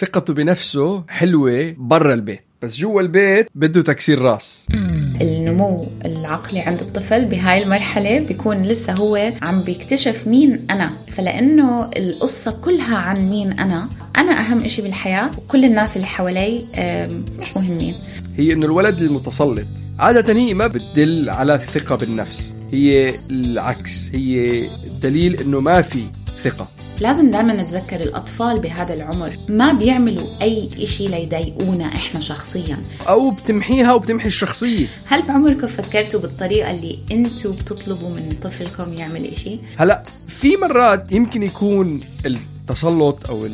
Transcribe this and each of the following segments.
ثقته بنفسه حلوة برا البيت. بس جوا البيت بده تكسير راس. النمو العقلي عند الطفل بهاي المرحلة بيكون لسه هو عم بيكتشف مين أنا. فلأنه القصة كلها عن مين أنا أنا أهم إشي بالحياة وكل الناس اللي حوالي مش مهمين. هي إنه الولد المتسلط. عادة هي ما بتدل على الثقة بالنفس. هي العكس. هي دليل إنه ما في ثقة. لازم دائما نتذكر الأطفال بهذا العمر ما بيعملوا أي إشي ليضايقونا إحنا شخصيا. أو بتمحيها وبتمحي الشخصية. هل بعمركم فكرتوا بالطريقة اللي أنتوا بتطلبوا من طفلكم يعمل إشي؟ هلا في مرات يمكن يكون التسلط أو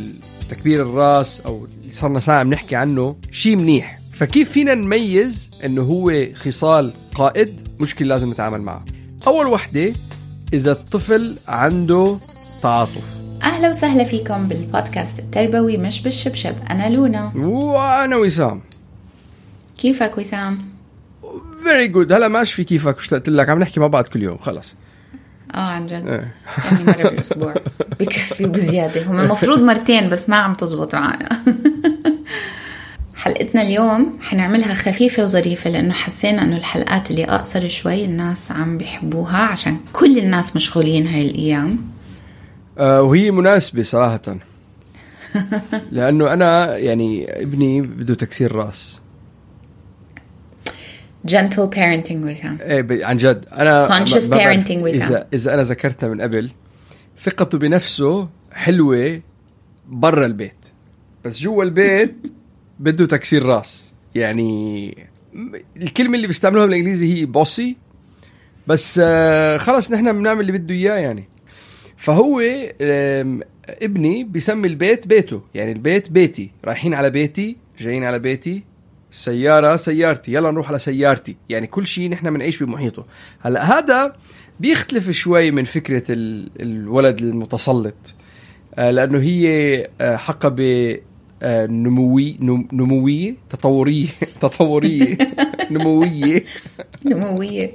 تكبير الراس أو اللي صرنا ساعة بنحكي عنه شيء منيح. فكيف فينا نميز إنه هو خصال قائد؟ مشكلة لازم نتعامل معها أول وحدة إذا الطفل عنده تعاطف أهلا وسهلا فيكم بالبودكاست التربوي مش بالشبشب. أنا لونا. وأنا وسام. كيفك وسام؟ very good هلا ماشي في كيفك؟ اشتقت لك؟ عم نحكي مع بعض كل يوم. خلص. آه عن جد. إيه. يعني مرة بالأسبوع. بكفي وبزيادة. هم المفروض مرتين بس ما عم تزبط معنا. حلقتنا اليوم حنعملها خفيفة وظريفة لأنه حسينا أنه الحلقات اللي أقصر شوي الناس عم بيحبوها عشان كل الناس مشغولين هاي الأيام. وهي مناسبة صراحة. لأنه أنا يعني ابني بده تكسير راس. Gentle parenting وسام إيه ب- عن جد. أنا Conscious parenting وسام. اذا إذا أنا ذكرتها من قبل ثقته بنفسه حلوة برا البيت. بس جوا البيت بده تكسير راس. يعني الكلمة اللي بيستعملوها بالإنجليزي هي بوسي بس آه، خلص نحن بنعمل اللي بده إياه يعني. فهو ابني بيسمي البيت بيته يعني البيت بيتي. رايحين على بيتي جايين على بيتي. السيارة سيارتي يلا نروح على سيارتي. يعني كل شيء نحن بنعيش بمحيطه. هلأ هذا بيختلف شوي من فكرة ال- الولد المتسلط. آه، لأنه هي آه، حقبة آه، نموي نم- نموية تطورية تطورية نموية. نموية.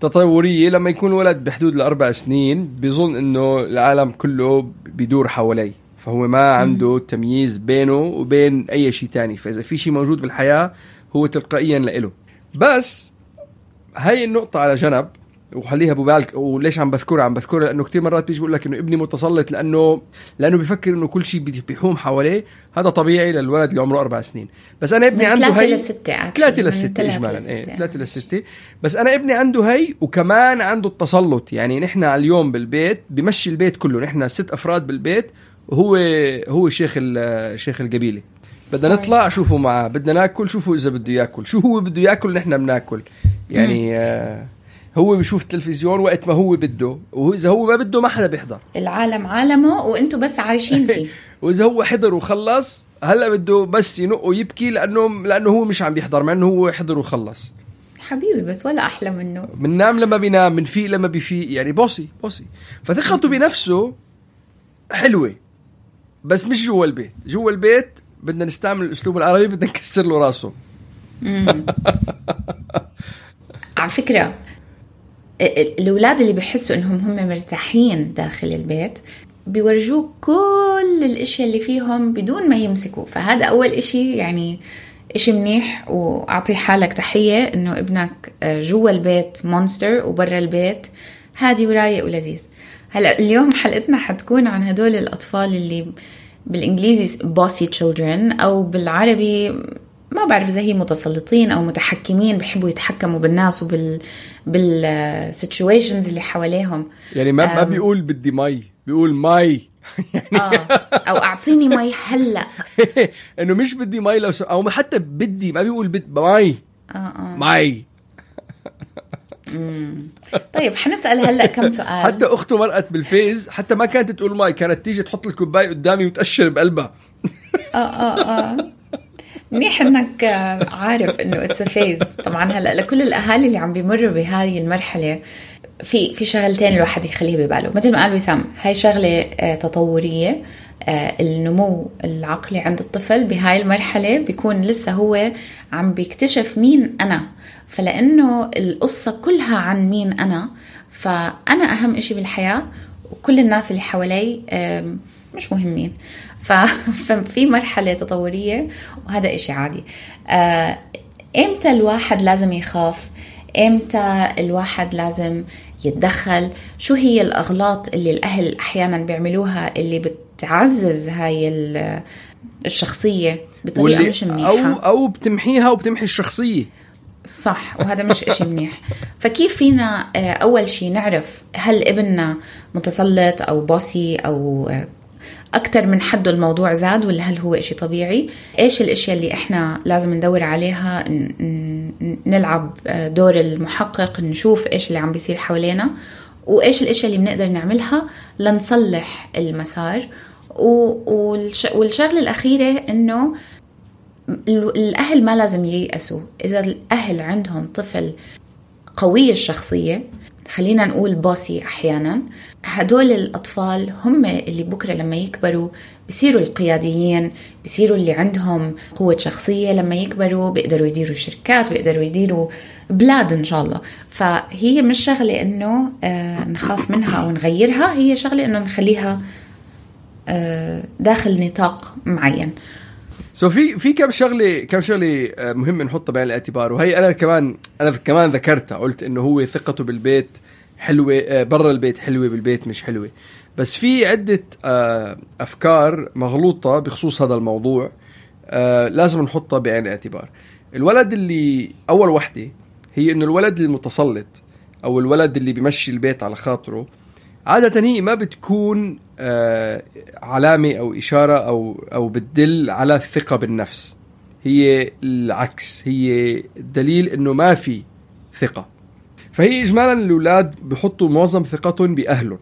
تطورية لما يكون الولد بحدود الأربع سنين بيظن إنه العالم كله بيدور حواليه. فهو ما عنده تمييز بينه وبين أي شيء تاني. فإذا في شيء موجود بالحياة هو تلقائيا لإله. بس هاي النقطة على جنب. وخليها ببالك وليش عم بذكرها؟ عم بذكرها لأنه كثير مرات بيجي بقول لك إنه ابني متسلط لأنه لأنه بيفكر إنه كل شيء بي- بيحوم حواليه. هذا طبيعي للولد اللي عمره أربع سنين. بس أنا ابني عنده هي لستة. ثلاثة لستة اجمالا. إيه ثلاثة لستة بس أنا ابني عنده هي وكمان عنده التسلط. يعني نحن اليوم بالبيت بمشي البيت كله نحن ست أفراد بالبيت وهو هو شيخ شيخ القبيلة. بدنا نطلع شوفوا معاه بدنا ناكل شوفوا إذا بده ياكل. شو هو بده ياكل نحن بناكل. يعني آه هو بيشوف التلفزيون وقت ما هو بده واذا هو ما بده ما حدا بيحضر. العالم عالمه وأنتم بس عايشين فيه. وإذا هو حضر وخلص هلأ بده بس ينق ويبكي لأنه لأنه هو مش عم بيحضر مع إنه هو حضر وخلص. حبيبي بس ولا أحلى منه. بننام لما بينام بنفيق لما بيفيق يعني بوسي بوسي. فثقته بنفسه حلوة بس مش جوا البيت. جوا البيت بدنا نستعمل الأسلوب العربي بدنا نكسر له راسه. على فكرة ال- ال- الأولاد اللي بيحسوا إنهم هم مرتاحين داخل البيت بيورجوك كل الاشياء اللي فيهم بدون ما يمسكوا فهذا أول إشي يعني إشي منيح. وأعطي حالك تحية إنه ابنك آه، جوا البيت monster وبرا البيت. هادي ورايق ولذيذ. هلا اليوم حلقتنا حتكون عن هدول الأطفال اللي بالإنجليزي bossy children أو بالعربي ما بعرف إذا هي متسلطين أو متحكمين بحبوا يتحكموا بالناس وبال بال situations اللي حواليهم. يعني ما ما بيقول بدي مي بيقول مي. يعني آه. أو أعطيني مي هلأ. إنه مش بدي مي لو. أو حتى بدي ما بيقول بد مي. آه آه. مي. طيب حنسأل هلأ كم سؤال. حتى أخته مرقت بال phase حتى ما كانت تقول مي كانت تيجي تحط الكوباية قدامي وتاشر بقلبها. آه آه آه. منيح إنك عارف إنه it's phase طبعا هلأ لكل الأهالي اللي عم بيمروا بهاي المرحلة في في شغلتين الواحد يخليه بباله. مثل ما قال وسام هاي شغلة آه، تطورية آه، النمو العقلي عند الطفل بهاي المرحلة بيكون لسه هو عم بيكتشف مين أنا. فلأنه القصة كلها عن مين أنا فأنا أهم إشي بالحياة وكل الناس اللي حوالي مش مهمين. ففي مرحلة تطورية وهذا إشي عادي. آه، إمتى الواحد لازم يخاف؟ إمتى الواحد لازم يتدخل؟ شو هي الأغلاط اللي الأهل أحيانا بيعملوها اللي بتعزز هاي الشخصية بطريقة مش منيحة؟ أو أو بتمحيها وبتمحي الشخصية. صح وهذا مش إشي منيح. فكيف فينا آه، أول شيء نعرف هل ابننا متسلط أو بوسي أو آه، أكثر من حده الموضوع زاد ولا هل هو إشي طبيعي؟ إيش الأشياء اللي إحنا لازم ندور عليها؟ نلعب آه، دور المحقق نشوف إيش اللي عم بيصير حوالينا وإيش الأشياء اللي بنقدر نعملها لنصلح المسار والشغلة الأخيرة إنه الأهل ما لازم ييأسوا. إذا الأهل عندهم طفل قوي الشخصية خلينا نقول بوسي أحيانا. هدول الأطفال هم اللي بكرة لما يكبروا بصيروا القياديين بصيروا اللي عندهم قوة شخصية لما يكبروا بيقدروا يديروا شركات بيقدروا يديروا بلاد إن شاء الله. فهي مش شغلة إنه آه نخاف منها أو نغيرها هي شغلة إنه نخليها آه داخل نطاق معين. سو في في كم شغلة كم شغلة آه، مهمه نحطها بعين الاعتبار. وهي أنا كمان أنا كمان ذكرتها. قلت إنه هو ثقته بالبيت حلوة آه، برا البيت حلوة بالبيت مش حلوة. بس في عدة آه، أفكار مغلوطة بخصوص هذا الموضوع لازم نحطها بعين الاعتبار. الولد اللي أول وحدة هي إنه الولد المتسلط أو الولد اللي بيمشي البيت على خاطره عادة هي ما بتكون آه، علامة أو إشارة أو أو بتدل على الثقة بالنفس. هي العكس هي دليل إنه ما في ثقة. فهي إجمالا الأولاد بحطوا معظم ثقتهم بأهلهم.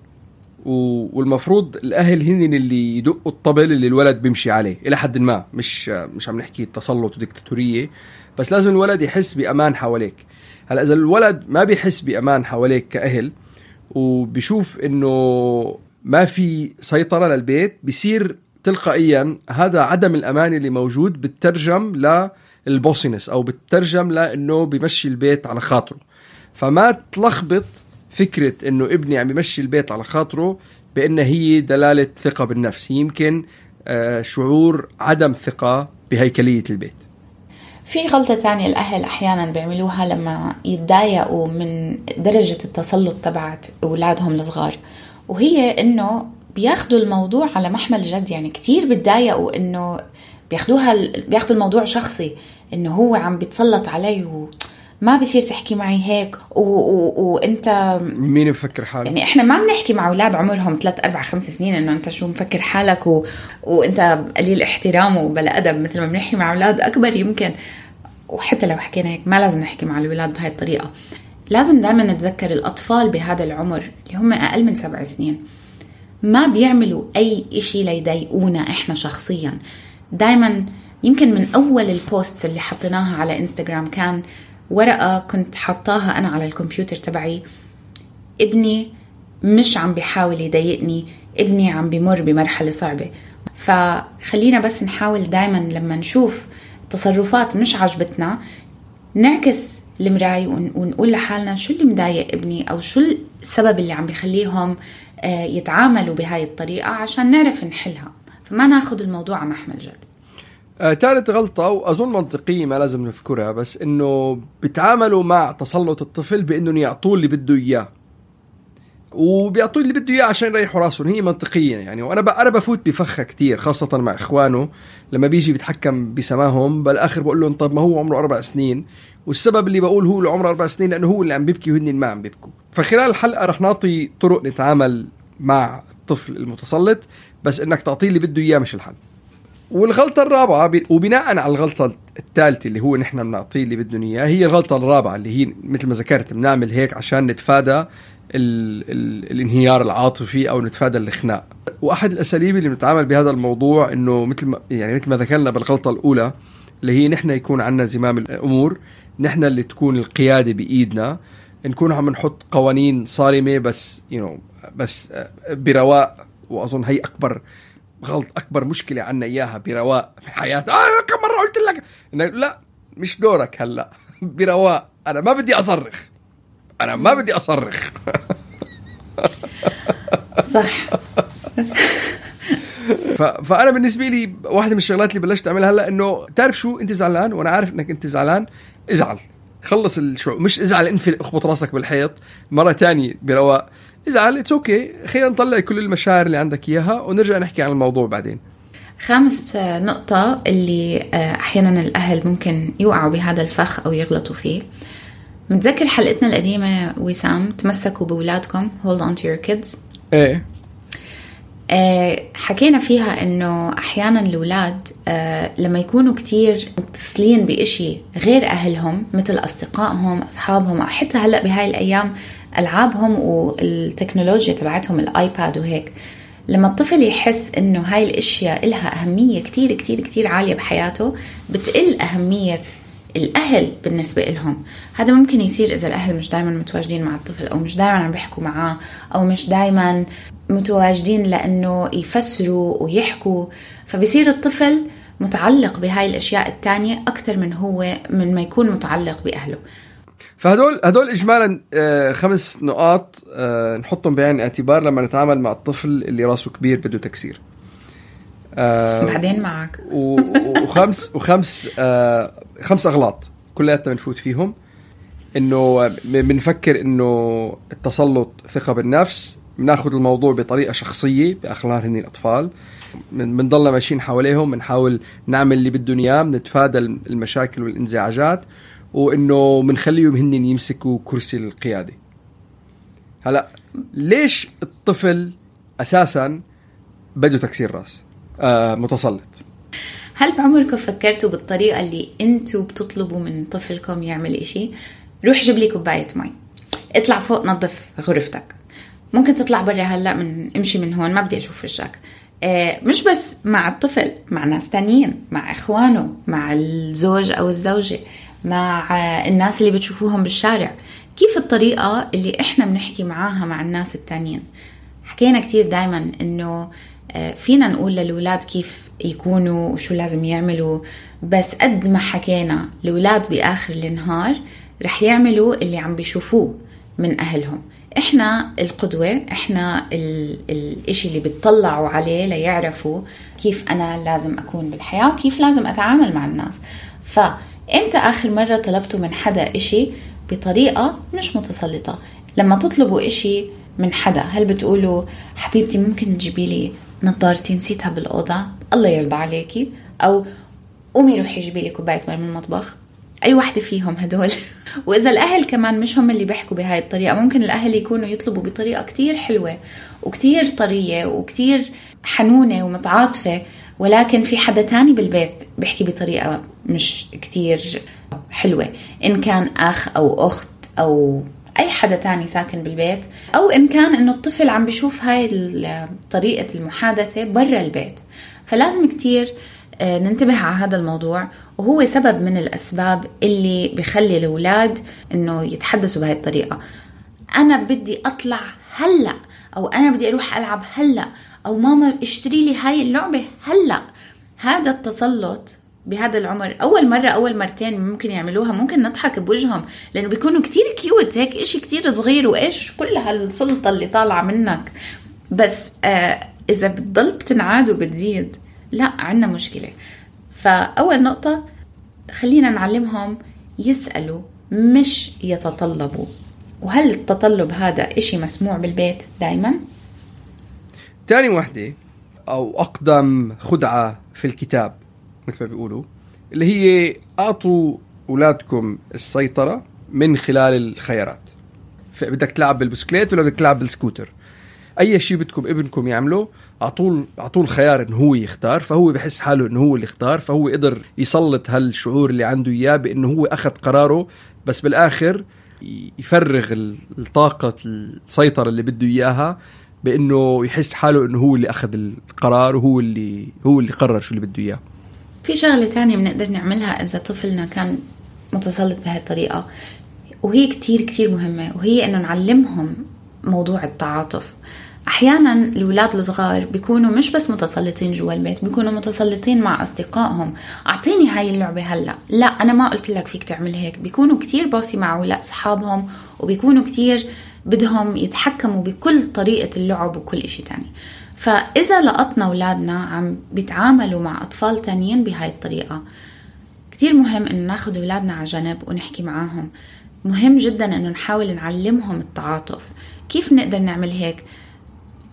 والمفروض الأهل هن اللي يدقوا الطبل اللي الولد بيمشي عليه إلى حد ما. مش مش عم نحكي تسلط وديكتاتورية. بس لازم الولد يحس بأمان حواليك. هلأ إذا الولد ما بيحس بأمان حواليك كأهل وبشوف إنه ما في سيطرة للبيت بصير تلقائيا هذا عدم الأمان اللي موجود بترجم للبوسينس أو بترجم لإنه بمشي البيت على خاطره. فما تلخبط فكرة إنه ابني عم يمشي البيت على خاطره بان هي دلالة ثقة بالنفس. يمكن آه، شعور عدم ثقة بهيكلية البيت. في غلطة تانية الأهل أحيانا بيعملوها لما يتضايقوا من درجة التسلط تبعت أولادهم الصغار. وهي إنه بياخدوا الموضوع على محمل جد يعني كتير بتضايقوا إنه بياخدوها بياخدوا الموضوع شخصي إنه هو عم بيتسلط علي و ما بصير تحكي معي هيك و... و... وانت مين بفكر حاله يعني إحنا ما بنحكي مع أولاد عمرهم 3 4 5 سنين انه انت شو مفكر حالك و... وانت قليل احترام وبلا ادب مثل ما بنحكي مع أولاد اكبر يمكن. وحتى لو حكينا هيك ما لازم نحكي مع الولاد بهاي الطريقة. لازم دائما نتذكر الأطفال بهذا العمر اللي هم أقل من سبع سنين. ما بيعملوا أي إشي ليضايقونا إحنا شخصيا. دائما يمكن من أول البوستس اللي حطيناها على انستغرام كان ورقة كنت حطاها أنا على الكمبيوتر تبعي. ابني مش عم بيحاول يضايقني ابني عم بمر بمرحلة صعبة. فخلينا بس نحاول دايما لما نشوف تصرفات مش عجبتنا نعكس المراي ونقول لحالنا شو اللي مضايق ابني أو شو السبب اللي عم بخليهم آه، يتعاملوا بهاي الطريقة عشان نعرف نحلها. فما ناخذ الموضوع على محمل جد. آه، ثالث غلطة وأظن منطقية ما لازم نذكرها بس إنه بيتعاملوا مع تسلط الطفل بإنهم يعطوه اللي بده إياه. وبيعطوه اللي بده إياه عشان يريحوا راسهم هي منطقية يعني. وأنا. أنا بفوت بفخها كتير خاصة مع إخوانه. لما بيجي بيتحكم بسماهم بالآخر بقول لهم طب ما هو عمره أربع سنين. والسبب اللي بقول هو اللي عمره أربع سنين لأنه هو اللي عم بيبكي وهن ما عم بيبكوا. فخلال الحلقة رح نعطي طرق نتعامل مع الطفل المتسلط بس إنك تعطيه اللي بده إياه مش الحل. والغلطة الرابعة. وبناء على الغلطة الثالثة اللي هو نحن بنعطيه اللي بدهم إياه هي الغلطة الرابعة اللي هي مثل ما ذكرت بنعمل هيك عشان نتفادى ال... ال... الانهيار العاطفي أو نتفادى الخناق وأحد الأساليب اللي بنتعامل بهذا الموضوع إنه مثل ما يعني مثل ما ذكرنا بالغلطة الأولى اللي هي نحن يكون عندنا زمام الأمور نحن اللي تكون القيادة بإيدنا نكون عم نحط قوانين صارمة بس يو you know, بس برواء وأظن هي أكبر غلط أكبر مشكلة عنا إياها برواء في حياتنا. آه كم مرة قلت لك؟ لا مش دورك هلا. برواء. أنا ما بدي أصرخ. أنا ما بدي أصرخ. صح. ف... فأنا بالنسبة لي واحدة من الشغلات اللي بلشت أعملها هلا إنه تعرف شو؟ أنت زعلان وأنا عارف إنك أنت زعلان. ازعل. خلص الشعور مش ازعل انفل اخبط راسك بالحيط مرة تانية برواء. إزعل it's okay خلينا نطلع كل المشاعر اللي عندك إياها ونرجع نحكي عن الموضوع بعدين. خامس نقطة اللي أحيانا الأهل ممكن يوقعوا بهذا الفخ أو يغلطوا فيه. متذكر حلقتنا القديمة وسام تمسكوا بأولادكم hold on to your kids. إيه. آه حكينا فيها إنه أحيانا الأولاد آه لما يكونوا كتير متصلين بإشي غير أهلهم مثل أصدقائهم أصحابهم أو حتى هلأ بهاي الأيام ألعابهم والتكنولوجيا تبعتهم الآيباد وهيك. لما الطفل يحس إنه هاي الأشياء لها أهمية كتير كتير كتير عالية بحياته بتقل أهمية الأهل بالنسبة لهم هذا ممكن يصير إذا الأهل مش دائما متواجدين مع الطفل أو مش دائما عم بيحكوا معاه أو مش دائما متواجدين لأنه يفسروا ويحكوا. فبصير الطفل متعلق بهاي الأشياء الثانية أكثر من هو من ما يكون متعلق بأهله. فهدول هدول اجمالا خمس نقاط نحطهم بعين الاعتبار لما نتعامل مع الطفل اللي راسه كبير بده تكسير. بعدين معك. وخمس وخمس خمس أغلاط كلياتنا بنفوت فيهم. إنه بنفكر إنه التسلط ثقة بالنفس بناخذ الموضوع بطريقة شخصية بأخلاق هن الأطفال. بنضلنا ماشيين حواليهم بنحاول نعمل اللي بدهم إياه بنتفادى المشاكل والإنزعاجات. وإنه بنخليهم هن يمسكوا كرسي القيادة. هلا ليش الطفل أساسا بده تكسير راس؟ آه متسلط. هل بعمركم فكرتوا بالطريقة اللي أنتم بتطلبوا من طفلكم يعمل إشي؟ روح جيب لي كوباية مي. اطلع فوق نظف غرفتك. ممكن تطلع برا هلا من امشي من هون ما بدي أشوف وجهك آه مش بس مع الطفل مع ناس تانيين مع إخوانه مع الزوج أو الزوجة. مع الناس اللي بتشوفوهم بالشارع. كيف الطريقة اللي إحنا بنحكي معاها مع الناس التانيين؟ حكينا كتير دايما إنه فينا نقول للولاد كيف يكونوا وشو لازم يعملوا بس قد ما حكينا الولاد بآخر النهار رح يعملوا اللي عم بيشوفوه من أهلهم. إحنا القدوة إحنا ال... الإشي اللي بتطلعوا عليه ليعرفوا كيف أنا لازم أكون بالحياة وكيف لازم أتعامل مع الناس. فامتى آخر مرة طلبتوا من حدا إشي بطريقة مش متسلطة؟ لما تطلبوا إشي من حدا هل بتقولوا حبيبتي ممكن تجيبي لي نظارتي؟ نسيتها بالأوضة الله يرضى عليكي أو قومي روحي جيبي لي كوباية مي من المطبخ أي واحدة فيهم هدول؟ وإذا الأهل كمان مش هم اللي بيحكوا بهاي الطريقة ممكن الأهل يكونوا يطلبوا بطريقة كتير حلوة وكتير طرية وكتير حنونة ومتعاطفة. ولكن في حدا تاني بالبيت بيحكي بطريقة مش كتير حلوة. إن كان أخ أو أخت أو أي حدا تاني ساكن بالبيت أو إن كان إنه الطفل عم بيشوف هاي طريقة المحادثة برا البيت. فلازم كتير ننتبه على هذا الموضوع. وهو سبب من الأسباب اللي بخلي الأولاد إنه يتحدثوا بهاي الطريقة. أنا بدي أطلع هلأ أو أنا بدي أروح ألعب هلأ أو ماما اشتري لي هاي اللعبة هلأ. هذا التسلط بهذا العمر أول مرة أول مرتين ممكن يعملوها ممكن نضحك بوجههم لأنه بيكونوا كتير كيوت هيك إشي كتير صغير وإيش؟ كل هالسلطة اللي طالعة منك. بس آه إذا بتضل بتنعاد وبتزيد لأ عنا مشكلة. فأول نقطة خلينا نعلمهم يسألوا مش يتطلبوا. وهل التطلب هذا إشي مسموع بالبيت دايما؟ تاني وحدة أو أقدم خدعة في الكتاب مثل ما بيقولوا اللي هي أعطوا أولادكم السيطرة من خلال الخيارات بدك تلعب بالبسكليت ولا بدك تلعب بالسكوتر أي شيء بدكم ابنكم يعمله اعطوه اعطوه الخيار إنه هو يختار فهو بحس حاله إنه هو اللي اختار فهو قدر يسلط هالشعور اللي عنده إياه بإنه هو أخذ قراره بس بالآخر يفرغ الطاقة السيطرة اللي بده إياها بإنه يحس حاله إنه هو اللي أخذ القرار وهو اللي هو اللي قرر شو اللي بده إياه. في شغلة تانية بنقدر نعملها إذا طفلنا كان متسلط بهالطريقة وهي كتير كتير مهمة وهي إنه نعلمهم موضوع التعاطف. أحيانا الأولاد الصغار بيكونوا مش بس متسلطين جوا البيت بيكونوا متسلطين مع أصدقائهم. أعطيني هاي اللعبة هلأ. لا أنا ما قلت لك فيك تعمل هيك. بيكونوا كتير باصي مع أولاد أصحابهم وبيكونوا كتير بدهم يتحكموا بكل طريقة اللعب وكل إشي تاني. فإذا لقطنا أولادنا عم بيتعاملوا مع أطفال تانيين بهاي الطريقة كتير مهم إنه ناخذ أولادنا على جنب ونحكي معاهم. مهم جدا إنه نحاول نعلمهم التعاطف. كيف نقدر نعمل هيك؟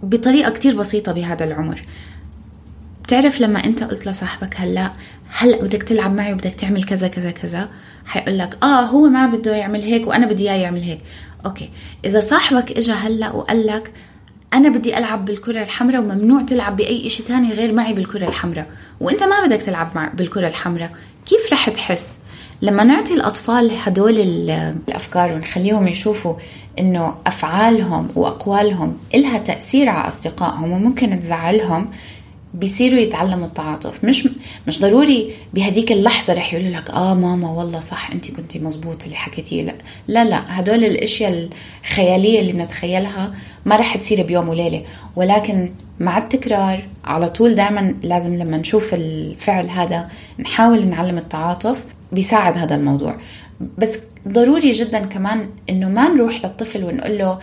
بطريقة كتير بسيطة بهذا العمر. بتعرف لما أنت قلت لصاحبك هلأ هلأ بدك تلعب معي وبدك تعمل كذا كذا كذا حيقول لك آه هو ما بده يعمل هيك وأنا بدي إياه يعمل هيك. أوكي. إذا صاحبك اجى هلأ وقال لك أنا بدي ألعب بالكرة الحمراء وممنوع تلعب بأي شيء تاني غير معي بالكرة الحمراء. وأنت ما بدك تلعب مع بالكرة الحمراء. كيف رح تحس؟ لما نعطي الأطفال هدول الأفكار ونخليهم يشوفوا إنه أفعالهم وأقوالهم إلها تأثير على أصدقائهم وممكن تزعلهم بيصيروا يتعلموا التعاطف. مش مش ضروري بهديك اللحظة رح يقولوا لك آه ماما والله صح انت كنتي مزبوط اللي حكيتيه. لا لا لا هدول الأشياء الخيالية اللي بنتخيلها ما رح تصير بيوم وليلة. ولكن مع التكرار على طول دائما لازم لما نشوف الفعل هذا نحاول نعلم التعاطف بيساعد هذا الموضوع. بس ضروري جدا كمان إنه ما نروح للطفل ونقول له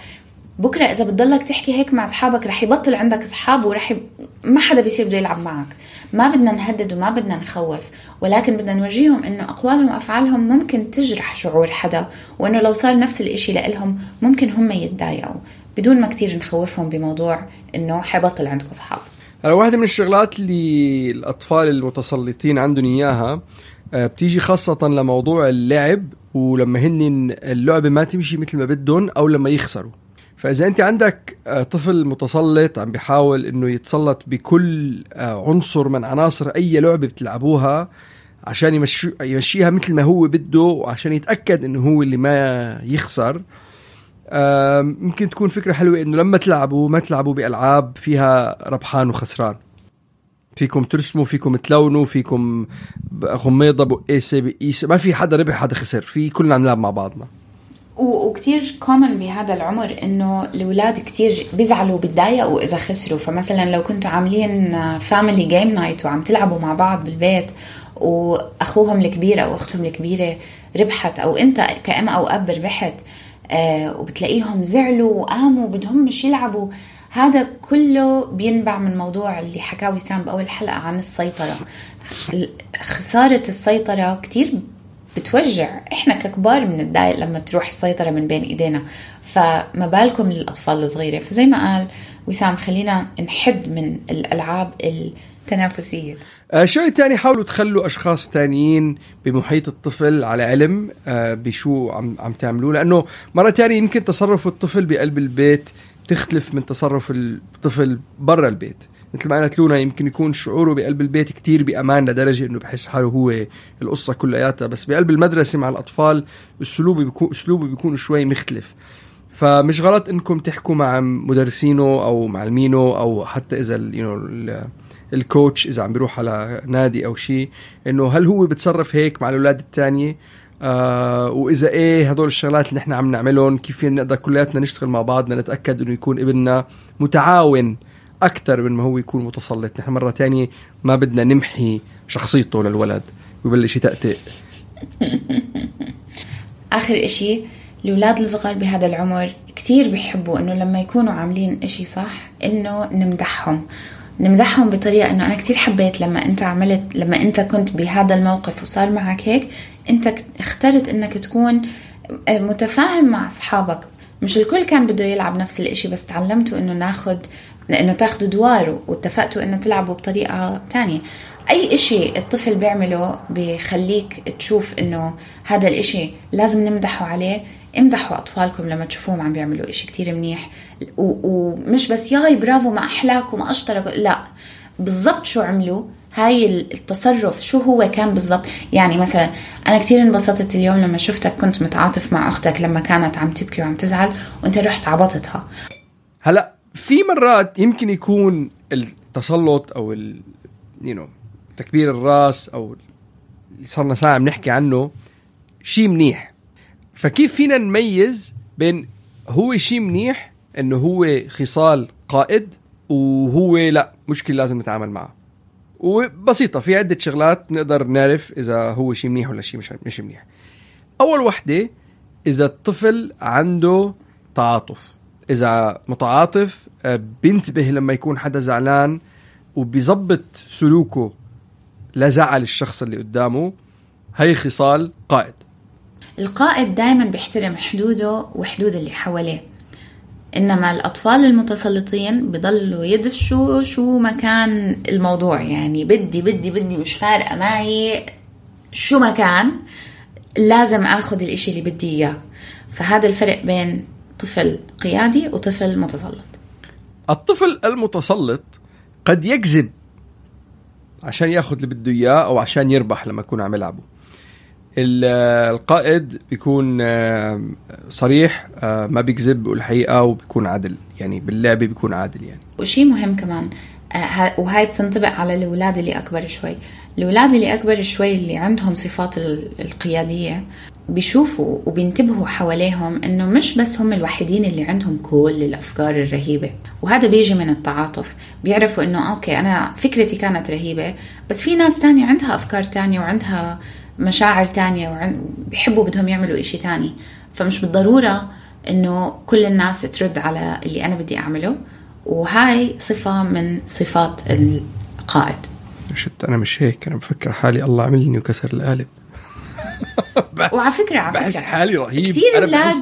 بكرة إذا بتضلك تحكي هيك مع أصحابك رح يبطل عندك أصحاب ورح ي... ما حدا بيصير بده يلعب معك. ما بدنا نهدد وما بدنا نخوف ولكن بدنا نورجيهم إنه أقوالهم وأفعالهم ممكن تجرح شعور حدا وإنه لو صار نفس الإشي لإلهم ممكن هم يتضايقوا. بدون ما كتير نخوفهم بموضوع إنه حيبطل عندكم أصحاب. هلا واحدة من الشغلات اللي الأطفال المتسلطين عندهم إياها بتيجي خاصة لموضوع اللعب ولما هن اللعبة ما تمشي مثل ما بدهم أو لما يخسروا. فإذا أنت عندك آه، طفل متسلط عم بيحاول إنه يتسلط بكل آه، عنصر من عناصر أي لعبة بتلعبوها عشان يمشي يمشيها مثل ما هو بده وعشان يتأكد إنه هو اللي ما يخسر. ممكن تكون فكرة حلوة إنه لما تلعبوا ما تلعبوا بألعاب فيها ربحان وخسران. فيكم ترسموا فيكم تلونوا فيكم غميضة بقيسه بقيسه ما في حدا ربح حدا خسر. في كلنا عم نلعب مع بعضنا. وكتير common بهذا العمر إنه الأولاد كتير بيزعلوا وبتضايقوا إذا خسروا. فمثلا لو كنتوا عاملين family game night وعم تلعبوا مع بعض بالبيت واخوهم الكبير أو أختهم الكبيرة ربحت أو أنت كأم أو أب ربحت آه وبتلاقيهم زعلوا وقاموا بدهم مش يلعبوا هذا كله بينبع من موضوع اللي حكاه وسام بأول حلقة عن السيطرة. خسارة السيطرة كتير بتوجع. إحنا ككبار بنتضايق لما تروح السيطرة من بين إيدينا. فما بالكم للأطفال الصغيرة. فزي ما قال وسام خلينا نحد من الألعاب التنافسية. الشيء آه، الثاني حاولوا تخلوا أشخاص تانيين بمحيط الطفل على علم آه، بشو عم عم تعملوه. لأنه مرة ثانية يمكن تصرف الطفل بقلب البيت تختلف من تصرف الطفل برا البيت. مثل ما قالت لونا يمكن يكون شعوره بقلب البيت كتير بأمان لدرجة إنه بحس حاله هو القصة كلياتها. بس بقلب المدرسة مع الأطفال أسلوبه بيكون أسلوبه بيكون شوي مختلف. فمش غلط إنكم تحكوا مع مدرسينه أو معلمينه أو حتى إذا يو الكوتش إذا عم بيروح على نادي أو شيء إنه هل هو بتصرف هيك مع الأولاد الثانية آه وإذا إيه هدول الشغلات اللي نحن عم نعملهم كيف نقدر كلياتنا نشتغل مع بعضنا نتأكد إنه يكون ابننا متعاون أكثر من ما هو يكون متسلط. نحن مرة ثانية ما بدنا نمحي شخصيته للولد. ويبلش يتأتئ. آخر إشي الأولاد الصغار بهذا العمر كتير بيحبوا إنه لما يكونوا عاملين إشي صح إنه نمدحهم. نمدحهم بطريقة إنه أنا كتير حبيت لما أنت عملت لما أنت كنت بهذا الموقف وصار معك هيك انت اخترت انك تكون آه، متفاهم مع اصحابك. مش الكل كان بده يلعب نفس الإشي بس تعلمتوا إنه ناخد إنه تاخدوا دواره واتفقتوا إنه تلعبوا بطريقة تانية. أي إشي الطفل بيعمله بخليك تشوف إنه هذا الإشي لازم نمدحه عليه. امدحوا أطفالكم لما تشوفوهم عم بيعملوا إشي كتير منيح. ومش بس ياي برافو ما احلاك وما اشطرك لا. بالضبط شو عملوا؟ هاي التصرف شو هو كان بالضبط؟ يعني مثلا أنا كثير انبسطت اليوم لما شفتك كنت متعاطف مع أختك لما كانت عم تبكي وعم تزعل وأنت رحت عبطتها. هلا في مرات يمكن يكون التسلط أو ال you know, تكبير الرأس أو اللي صرنا ساعة بنحكي عنه شيء منيح. فكيف فينا نميز بين هو شيء منيح إنه هو خصال قائد وهو لا مشكلة لازم نتعامل معه. وبسيطة في عدة شغلات نقدر نعرف إذا هو شيء منيح ولا شيء مش مش منيح. أول وحدة إذا الطفل عنده تعاطف، إذا متعاطف آه، بينتبه لما يكون حدا زعلان وبيظبط سلوكه لزعل الشخص اللي قدامه هي خصال قائد. القائد دائما بيحترم حدوده وحدود اللي حواليه. إنما الأطفال المتسلطين بضلوا يدفشوا شو ما كان الموضوع. يعني بدي بدي بدي مش فارقة معي شو ما كان لازم آخذ الإشي اللي بدي إياه. فهذا الفرق بين طفل قيادي وطفل متسلط. الطفل المتسلط قد يكذب عشان ياخذ اللي بده إياه أو عشان يربح لما يكون عم يلعبه القائد بيكون آه، صريح آه، ما بيكذب الحقيقة وبيكون عادل. يعني باللعبة بيكون عادل يعني. وشيء مهم كمان آه، وهاي بتنطبق على الأولاد اللي أكبر شوي. الأولاد اللي أكبر شوي اللي عندهم صفات القيادية بيشوفوا وبينتبهوا حواليهم إنه مش بس هم الوحيدين اللي عندهم كل الأفكار الرهيبة. وهذا بيجي من التعاطف. بيعرفوا إنه أوكي أنا فكرتي كانت رهيبة بس في ناس تانية عندها أفكار تانية وعندها مشاعر تانية وبيحبوا بدهم يعملوا إشي تاني. فمش بالضرورة إنه كل الناس ترد على اللي أنا بدي أعمله. وهاي صفة من صفات القائد. شفت أنا مش هيك. أنا بفكر حالي الله عملني وكسر القالب. وعلى فكرة على فكرة. بحس حالي رهيب. كثير أولاد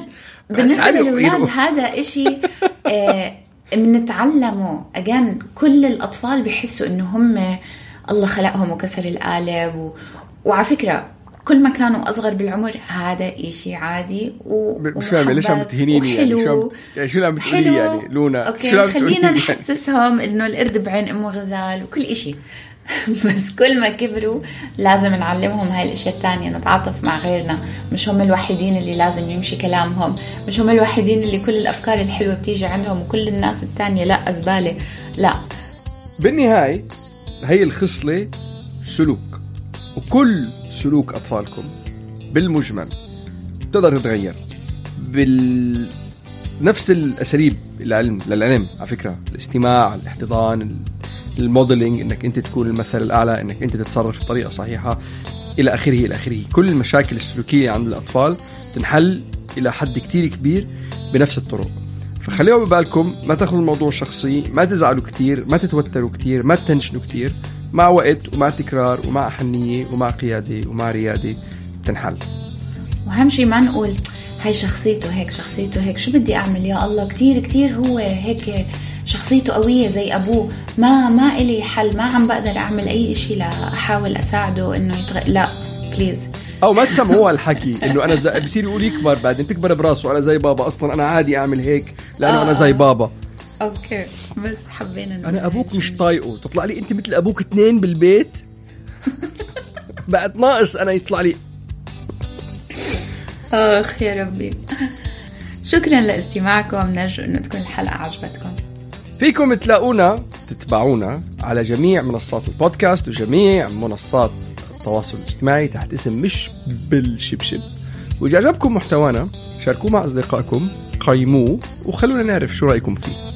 بالنسبة للأولاد هذا إشي آه بنتعلمه. أجان كل الأطفال بيحسوا إنه هم الله خلقهم وكسر القالب و... وعلى فكرة كل ما كانوا أصغر بالعمر هذا إشي عادي و مش فاهمه ليش عم تهينيني يعني؟ شو يعني شو اللي عم بتقولي يعني؟ لونا أوكي شو عم خلينا يعني؟ نحسسهم إنه القرد بعين أمه غزال وكل إشي. بس كل ما كبروا لازم نعلمهم هاي الاشياء الثانية نتعاطف مع غيرنا. مش هم الوحيدين اللي لازم يمشي كلامهم. مش هم الوحيدين اللي كل الأفكار الحلوة بتيجي عندهم وكل الناس الثانية لا زبالة لا. بالنهاية هي الخصلة سلوك. وكل سلوك أطفالكم بالمجمل تقدر تتغير. بال نفس الأساليب العلم للعلم على فكرة. الاستماع الاحتضان الموديلنج إنك أنت تكون المثل الأعلى إنك أنت تتصرف بطريقة صحيحة إلى آخره إلى آخره. كل المشاكل السلوكية عند الأطفال تنحل إلى حد كتير كبير بنفس الطرق. فخليوا ببالكم ما تاخذوا الموضوع شخصي ما تزعلوا كتير ما تتوتروا كتير ما تنشنوا كتير. مع وقت ومع تكرار ومع حنية ومع قيادة ومع ريادة تنحل. وأهم شيء ما نقول هاي شخصيته هيك شخصيته هيك. شو بدي أعمل؟ يا الله كتير كتير هو هيك شخصيته قوية زي أبوه. ما ما إلي حل ما عم بقدر أعمل أي شيء لأحاول أساعده إنه يتغ... لا please أو ما تسمعوها الحكي إنه أنا زي... بصير يقول يكبر بعدين تكبر براسه أنا زي بابا أصلا أنا عادي أعمل هيك لأنه آه. أنا زي بابا. okay بس حبينا أنا أبوك مش طايقه. تطلع لي أنت مثل أبوك اثنين بالبيت؟ بعد ناقص أنا يطلع لي. آخ يا ربي. شكرا لاستماعكم. نرجو إنه تكون الحلقة عجبتكم. فيكم تلاقونا تتبعونا على جميع منصات البودكاست وجميع منصات التواصل الاجتماعي تحت اسم مش بالشبشب. وإذا عجبكم محتوانا شاركوه مع أصدقائكم قيموه وخلونا نعرف شو رأيكم فيه.